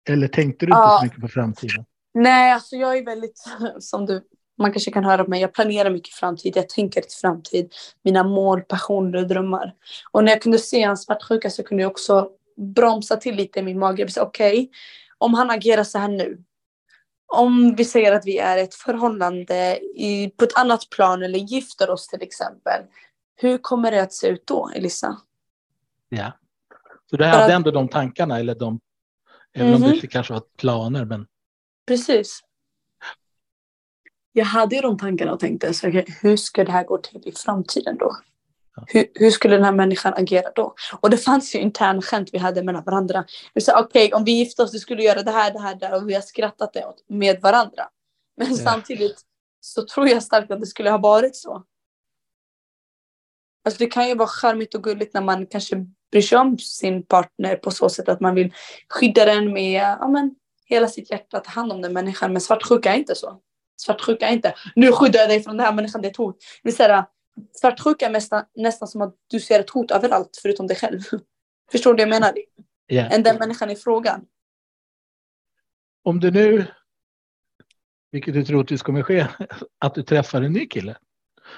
Eller tänkte du inte ja. så mycket på framtiden? Nej, alltså jag är väldigt, <laughs> som du, man kanske kan höra på mig, jag planerar mycket framtid, jag tänker till framtid, mina mål, passioner och drömmar. Och när jag kunde se hans svartsjuka så kunde jag också bromsa till lite i min mage. Okej, okay, om han agerar så här nu, om vi säger att vi är ett förhållande i, på ett annat plan eller gifter oss till exempel. Hur kommer det att se ut då, Elisa? Ja, så du hade att... ändå de tankarna eller de, även mm -hmm. om det mhm. kanske var planer. Men... Precis. Jag hade ju de tankarna och tänkte, så, hur ska det här gå till i framtiden då? Hur, hur, skulle den här människan agera då? Och det fanns ju intern skämt vi hade mellan varandra. Vi sa okej, okay, om vi gifte oss, du skulle göra det här, det här, det och vi har skrattat det åt med varandra. Men yeah. samtidigt så tror jag starkt att det skulle ha varit så. Alltså det kan ju vara charmigt och gulligt när man kanske bryr sig om sin partner på så sätt att man vill skydda den med ja, men, hela sitt hjärta, ta hand om den människan. Men svartsjuka är inte så. Svartsjuka är inte, nu skyddar jag dig från den här människan, det är ett hot. Det är Svartsjuka är nästan, nästan som att du ser ett hot överallt förutom dig själv. <laughs> Förstår du vad jag menar? Yeah. Än den människan i frågan. Om du nu, vilket du troligtvis kommer ske, <laughs> att du träffar en ny kille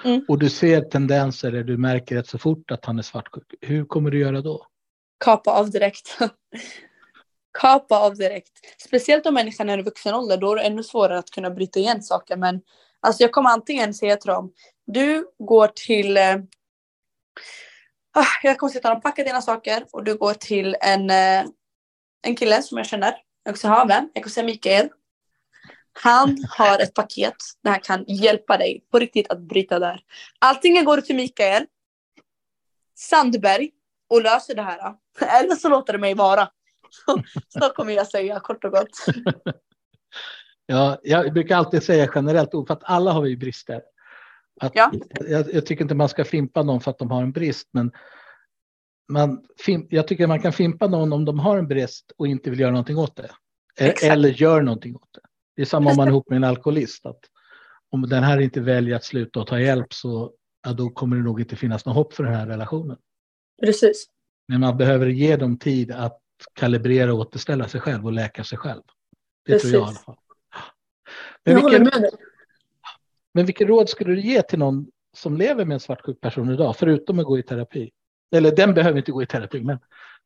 mm. och du ser tendenser där du märker rätt så fort att han är svartsjuk. Hur kommer du göra då? Kapa av direkt. <laughs> Kapa av direkt. Speciellt om människan är i vuxen ålder, då är det ännu svårare att kunna bryta igen saker. Men alltså jag kommer antingen säga till dem, du går till... Eh, ah, jag kommer sitta och packa dina saker och du går till en, eh, en kille som jag känner. Jag också har vän. Jag kommer säga Mikael. Han har ett paket där han kan hjälpa dig på riktigt att bryta där. Antingen går du till Mikael Sandberg och löser det här. <laughs> Eller så låter det mig vara. Så, <laughs> så kommer jag säga kort och gott. <laughs> Ja, jag brukar alltid säga generellt för att alla har vi brister. Att, ja. jag, jag, tycker inte man ska fimpa någon för att de har en brist, men man, jag tycker man kan fimpa någon om de har en brist och inte vill göra någonting åt det. E- Exakt. Eller gör någonting åt det. Det är samma om man är ihop med en alkoholist. Att om den här inte väljer att sluta och ta hjälp så ja, då kommer det nog inte finnas något hopp för den här relationen. Precis. Men man behöver ge dem tid att kalibrera och återställa sig själv och läka sig själv. Det Precis. tror jag i alla fall. Men jag vilken, håller med dig. Men vilket råd skulle du ge till någon som lever med en svartsjuk person idag, förutom att gå i terapi? Eller den behöver inte gå i terapi, men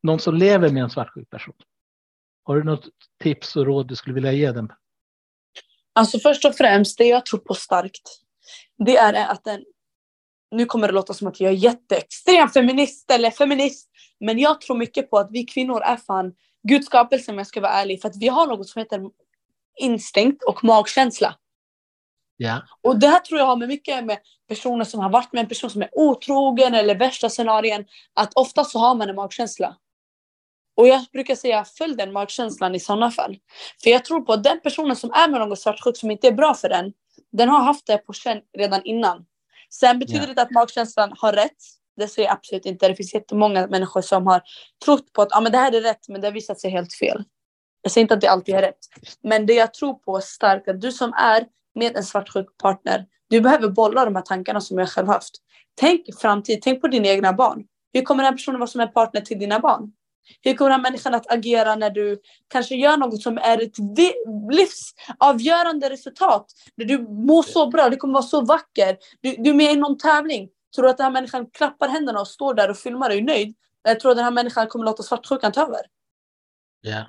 någon som lever med en svartsjuk person. Har du något tips och råd du skulle vilja ge dem? Alltså först och främst, det jag tror på starkt, det är att den, nu kommer det låta som att jag är jätteextrem feminist eller feminist, men jag tror mycket på att vi kvinnor är fan Guds skapelse om jag ska vara ärlig, för att vi har något som heter instinkt och magkänsla. Yeah. Och det här tror jag har med mycket med personer som har varit med en person som är otrogen eller värsta scenarien. Att ofta så har man en magkänsla. Och jag brukar säga följ den magkänslan i sådana fall. För jag tror på att den personen som är med någon svartsjuk som inte är bra för den. Den har haft det på känn redan innan. Sen betyder yeah. det att magkänslan har rätt. Det säger jag absolut inte. Det finns jättemånga människor som har trott på att ah, men det här är rätt men det har visat sig helt fel. Jag säger inte att det alltid är rätt. Men det jag tror på starkt att du som är med en svartsjuk partner. Du behöver bolla de här tankarna som jag själv haft. Tänk framtid, tänk på dina egna barn. Hur kommer den här personen vara som en partner till dina barn? Hur kommer den här människan att agera när du kanske gör något som är ett livsavgörande resultat? När du mår så bra, du kommer vara så vacker. Du, du är med i någon tävling. Tror du att den här människan klappar händerna och står där och filmar är nöjd? Eller tror att den här människan kommer låta svartsjukan ta över? Yeah.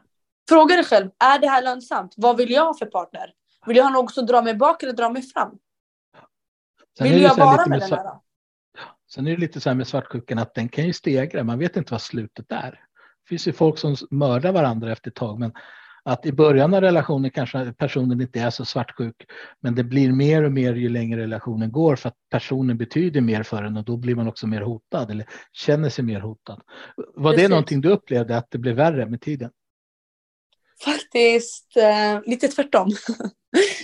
Fråga dig själv, är det här lönsamt? Vad vill jag ha för partner? Vill jag ha någon som drar mig bak eller drar mig fram? Sen Vill jag vara med, den här? Sen är det lite så här med svartsjukan att den kan ju stegra. Man vet inte vad slutet är. Det finns ju folk som mördar varandra efter ett tag, men Att i början av relationen kanske personen inte är så svartsjuk, men det blir mer och mer ju längre relationen går för att personen betyder mer för en och då blir man också mer hotad eller känner sig mer hotad. Var Precis. det någonting du upplevde att det blev värre med tiden? Faktiskt eh, lite tvärtom.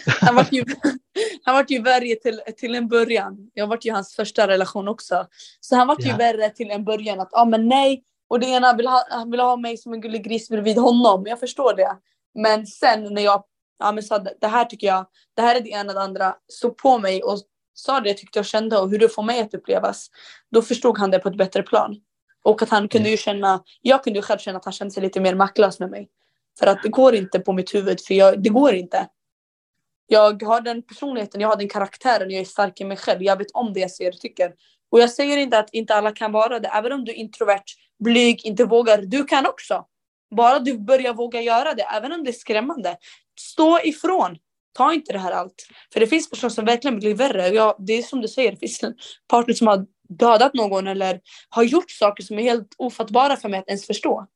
<laughs> han var ju, <laughs> han var ju värre till, till en början. Jag var ju hans första relation också. Så han var ju ja. värre till en början att, ah, men nej. Och det ena vill ha, han vill ha mig som en gullig gris bredvid honom. Jag förstår det. Men sen när jag ja, men sa det här tycker jag, det här är det ena och det andra, stod på mig och sa det jag tyckte jag kände och hur det får mig att upplevas. Då förstod han det på ett bättre plan. Och att han kunde ju känna, jag kunde ju själv känna att han kände sig lite mer maktlös med mig. För att det går inte på mitt huvud, för jag, det går inte. Jag har den personligheten, jag har den karaktären, jag är stark i mig själv. Jag vet om det jag ser och tycker. Och jag säger inte att inte alla kan vara det. Även om du är introvert, blyg, inte vågar. Du kan också. Bara du börjar våga göra det, även om det är skrämmande. Stå ifrån. Ta inte det här allt. För det finns personer som verkligen blir värre. Ja, det är som du säger, det finns en partner som har dödat någon eller har gjort saker som är helt ofattbara för mig att ens förstå.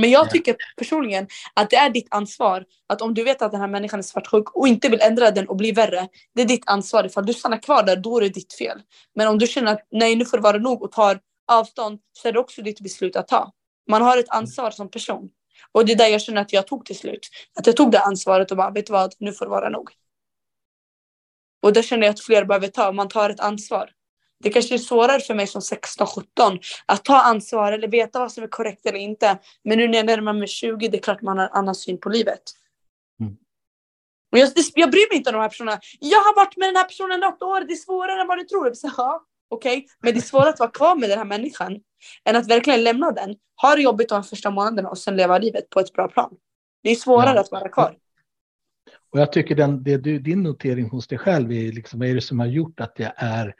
Men jag tycker personligen att det är ditt ansvar att om du vet att den här människan är svartsjuk och inte vill ändra den och bli värre. Det är ditt ansvar. Ifall du stannar kvar där, då är det ditt fel. Men om du känner att nej, nu får det vara nog och tar avstånd så är det också ditt beslut att ta. Man har ett ansvar som person. Och det är där jag känner att jag tog till slut. Att jag tog det ansvaret och bara, vet du vad, nu får det vara nog. Och det känner jag att fler behöver ta. Man tar ett ansvar. Det kanske är svårare för mig som 16-17 att ta ansvar eller veta vad som är korrekt eller inte. Men nu när jag närmar mig 20, det är klart man har en annan syn på livet. Mm. Och jag, jag bryr mig inte om de här personerna. Jag har varit med den här personen något år, det är svårare än vad du tror. Så, ja, okay? men det är svårare att vara kvar med den här människan än att verkligen lämna den. Ha det jobbigt de första månaderna och sen leva livet på ett bra plan. Det är svårare ja. att vara kvar. Och jag tycker den, det din notering hos dig själv är liksom, vad är det som har gjort att det är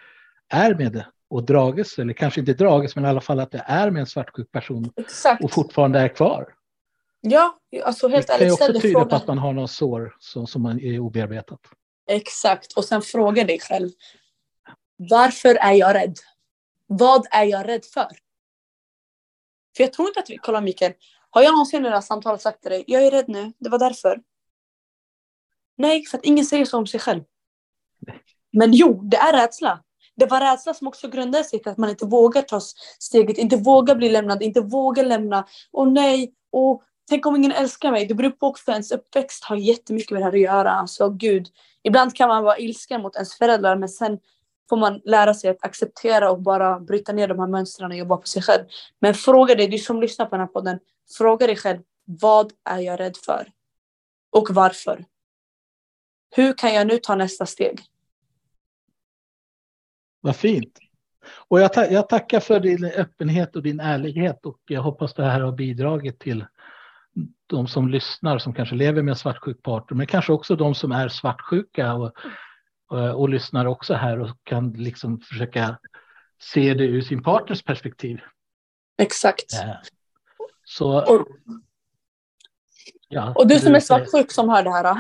är med det och dragits, eller kanske inte dragits, men i alla fall att det är med en svartsjuk person Exakt. och fortfarande är kvar. Ja, alltså helt ärligt. Det kan ju också tyda på att man har något sår som, som man är obearbetat. Exakt, och sen fråga dig själv. Varför är jag rädd? Vad är jag rädd för? För jag tror inte att vi, kolla Mikael, har jag någonsin i det här samtalet sagt till dig, jag är rädd nu, det var därför. Nej, för att ingen säger så om sig själv. Men jo, det är rädsla. Det var rädsla som också grundade sig till att man inte vågar ta steget, inte vågar bli lämnad, inte vågar lämna. Och nej, och tänk om ingen älskar mig. Det beror på också ens uppväxt har jättemycket med det här att göra. Alltså gud, ibland kan man vara ilsken mot ens föräldrar men sen får man lära sig att acceptera och bara bryta ner de här mönstren och jobba på sig själv. Men fråga dig, du som lyssnar på den här podden, fråga dig själv, vad är jag rädd för? Och varför? Hur kan jag nu ta nästa steg? Vad fint. Och jag, ta jag, tackar för din öppenhet och din ärlighet och jag hoppas det här har bidragit till de som lyssnar som kanske lever med svartsjuk partner, men kanske också de som är svartsjuka och, och, och, lyssnar också här och kan liksom försöka se det ur sin partners perspektiv. Exakt. Så, och, ja, och du som är svartsjuk som hör det här,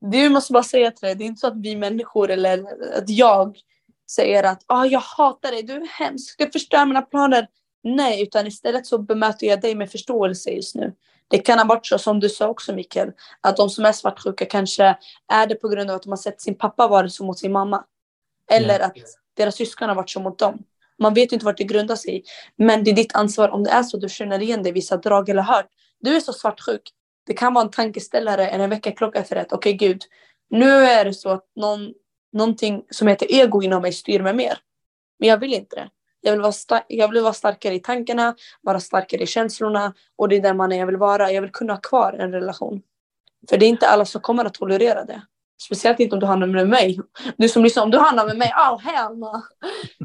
du måste bara säga till dig, det är inte så att vi människor eller att jag säger att ah, jag hatar dig, du är hemsk, du förstör mina planer. Nej, utan istället så bemöter jag dig med förståelse just nu. Det kan ha varit så som du sa också Mikael, att de som är svartsjuka kanske är det på grund av att de har sett sin pappa vara så mot sin mamma. Eller att deras syskon har varit så mot dem. Man vet inte vart det grundar sig Men det är ditt ansvar om det är så du känner igen dig vissa drag eller hört. Du är så svartsjuk. Det kan vara en tankeställare eller en väckarklocka för att okej okay, gud, nu är det så att någon, någonting som heter ego inom mig styr mig mer. Men jag vill inte det. Jag vill, vara jag vill vara starkare i tankarna, vara starkare i känslorna och det är där man är jag vill vara. Jag vill kunna ha kvar en relation. För det är inte alla som kommer att tolerera det. Speciellt inte om du handlar med mig. Du som lyssnar, om du handlar med mig, oh hell no. <laughs>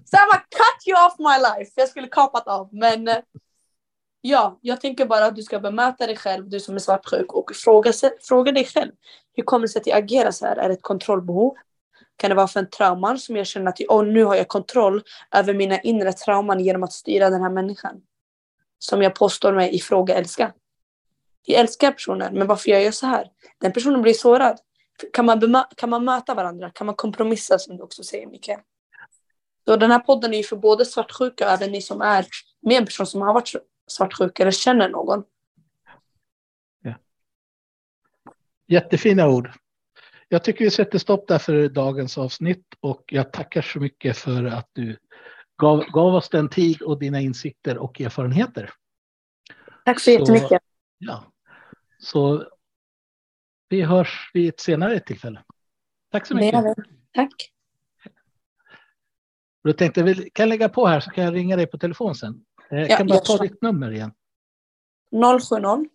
Så jag bara cut you off my life. Jag skulle kapat av. Men eh, Ja, jag tänker bara att du ska bemöta dig själv, du som är svartsjuk, och fråga, fråga dig själv. Hur kommer det sig att jag agerar så här? Är det ett kontrollbehov? Kan det vara för en trauman som jag känner att oh, nu har jag kontroll över mina inre trauman genom att styra den här människan? Som jag påstår mig ifråga älska. Jag älskar personen, men varför jag gör så här? Den personen blir sårad. Kan man, kan man möta varandra? Kan man kompromissa som du också säger Mikael? Så den här podden är ju för både svartsjuka och även ni som är med en person som har varit svartsjuka eller känner någon. Ja. Jättefina ord. Jag tycker vi sätter stopp där för dagens avsnitt och jag tackar så mycket för att du gav, gav oss den tid och dina insikter och erfarenheter. Tack så jättemycket. Ja. Så vi hörs vid ett senare tillfälle. Tack så mycket. Tack. Jag tänkte vi kan lägga på här så kan jag ringa dig på telefon sen. Jag ja, kan bara ta ditt nummer igen. 070.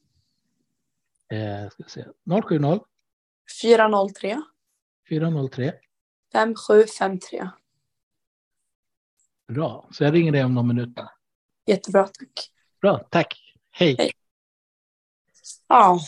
Eh, ska se. 070. 403. 403. 5753. Bra, så jag ringer dig om någon minut. Jättebra, tack. Bra, tack. Hej. Hej. Ja.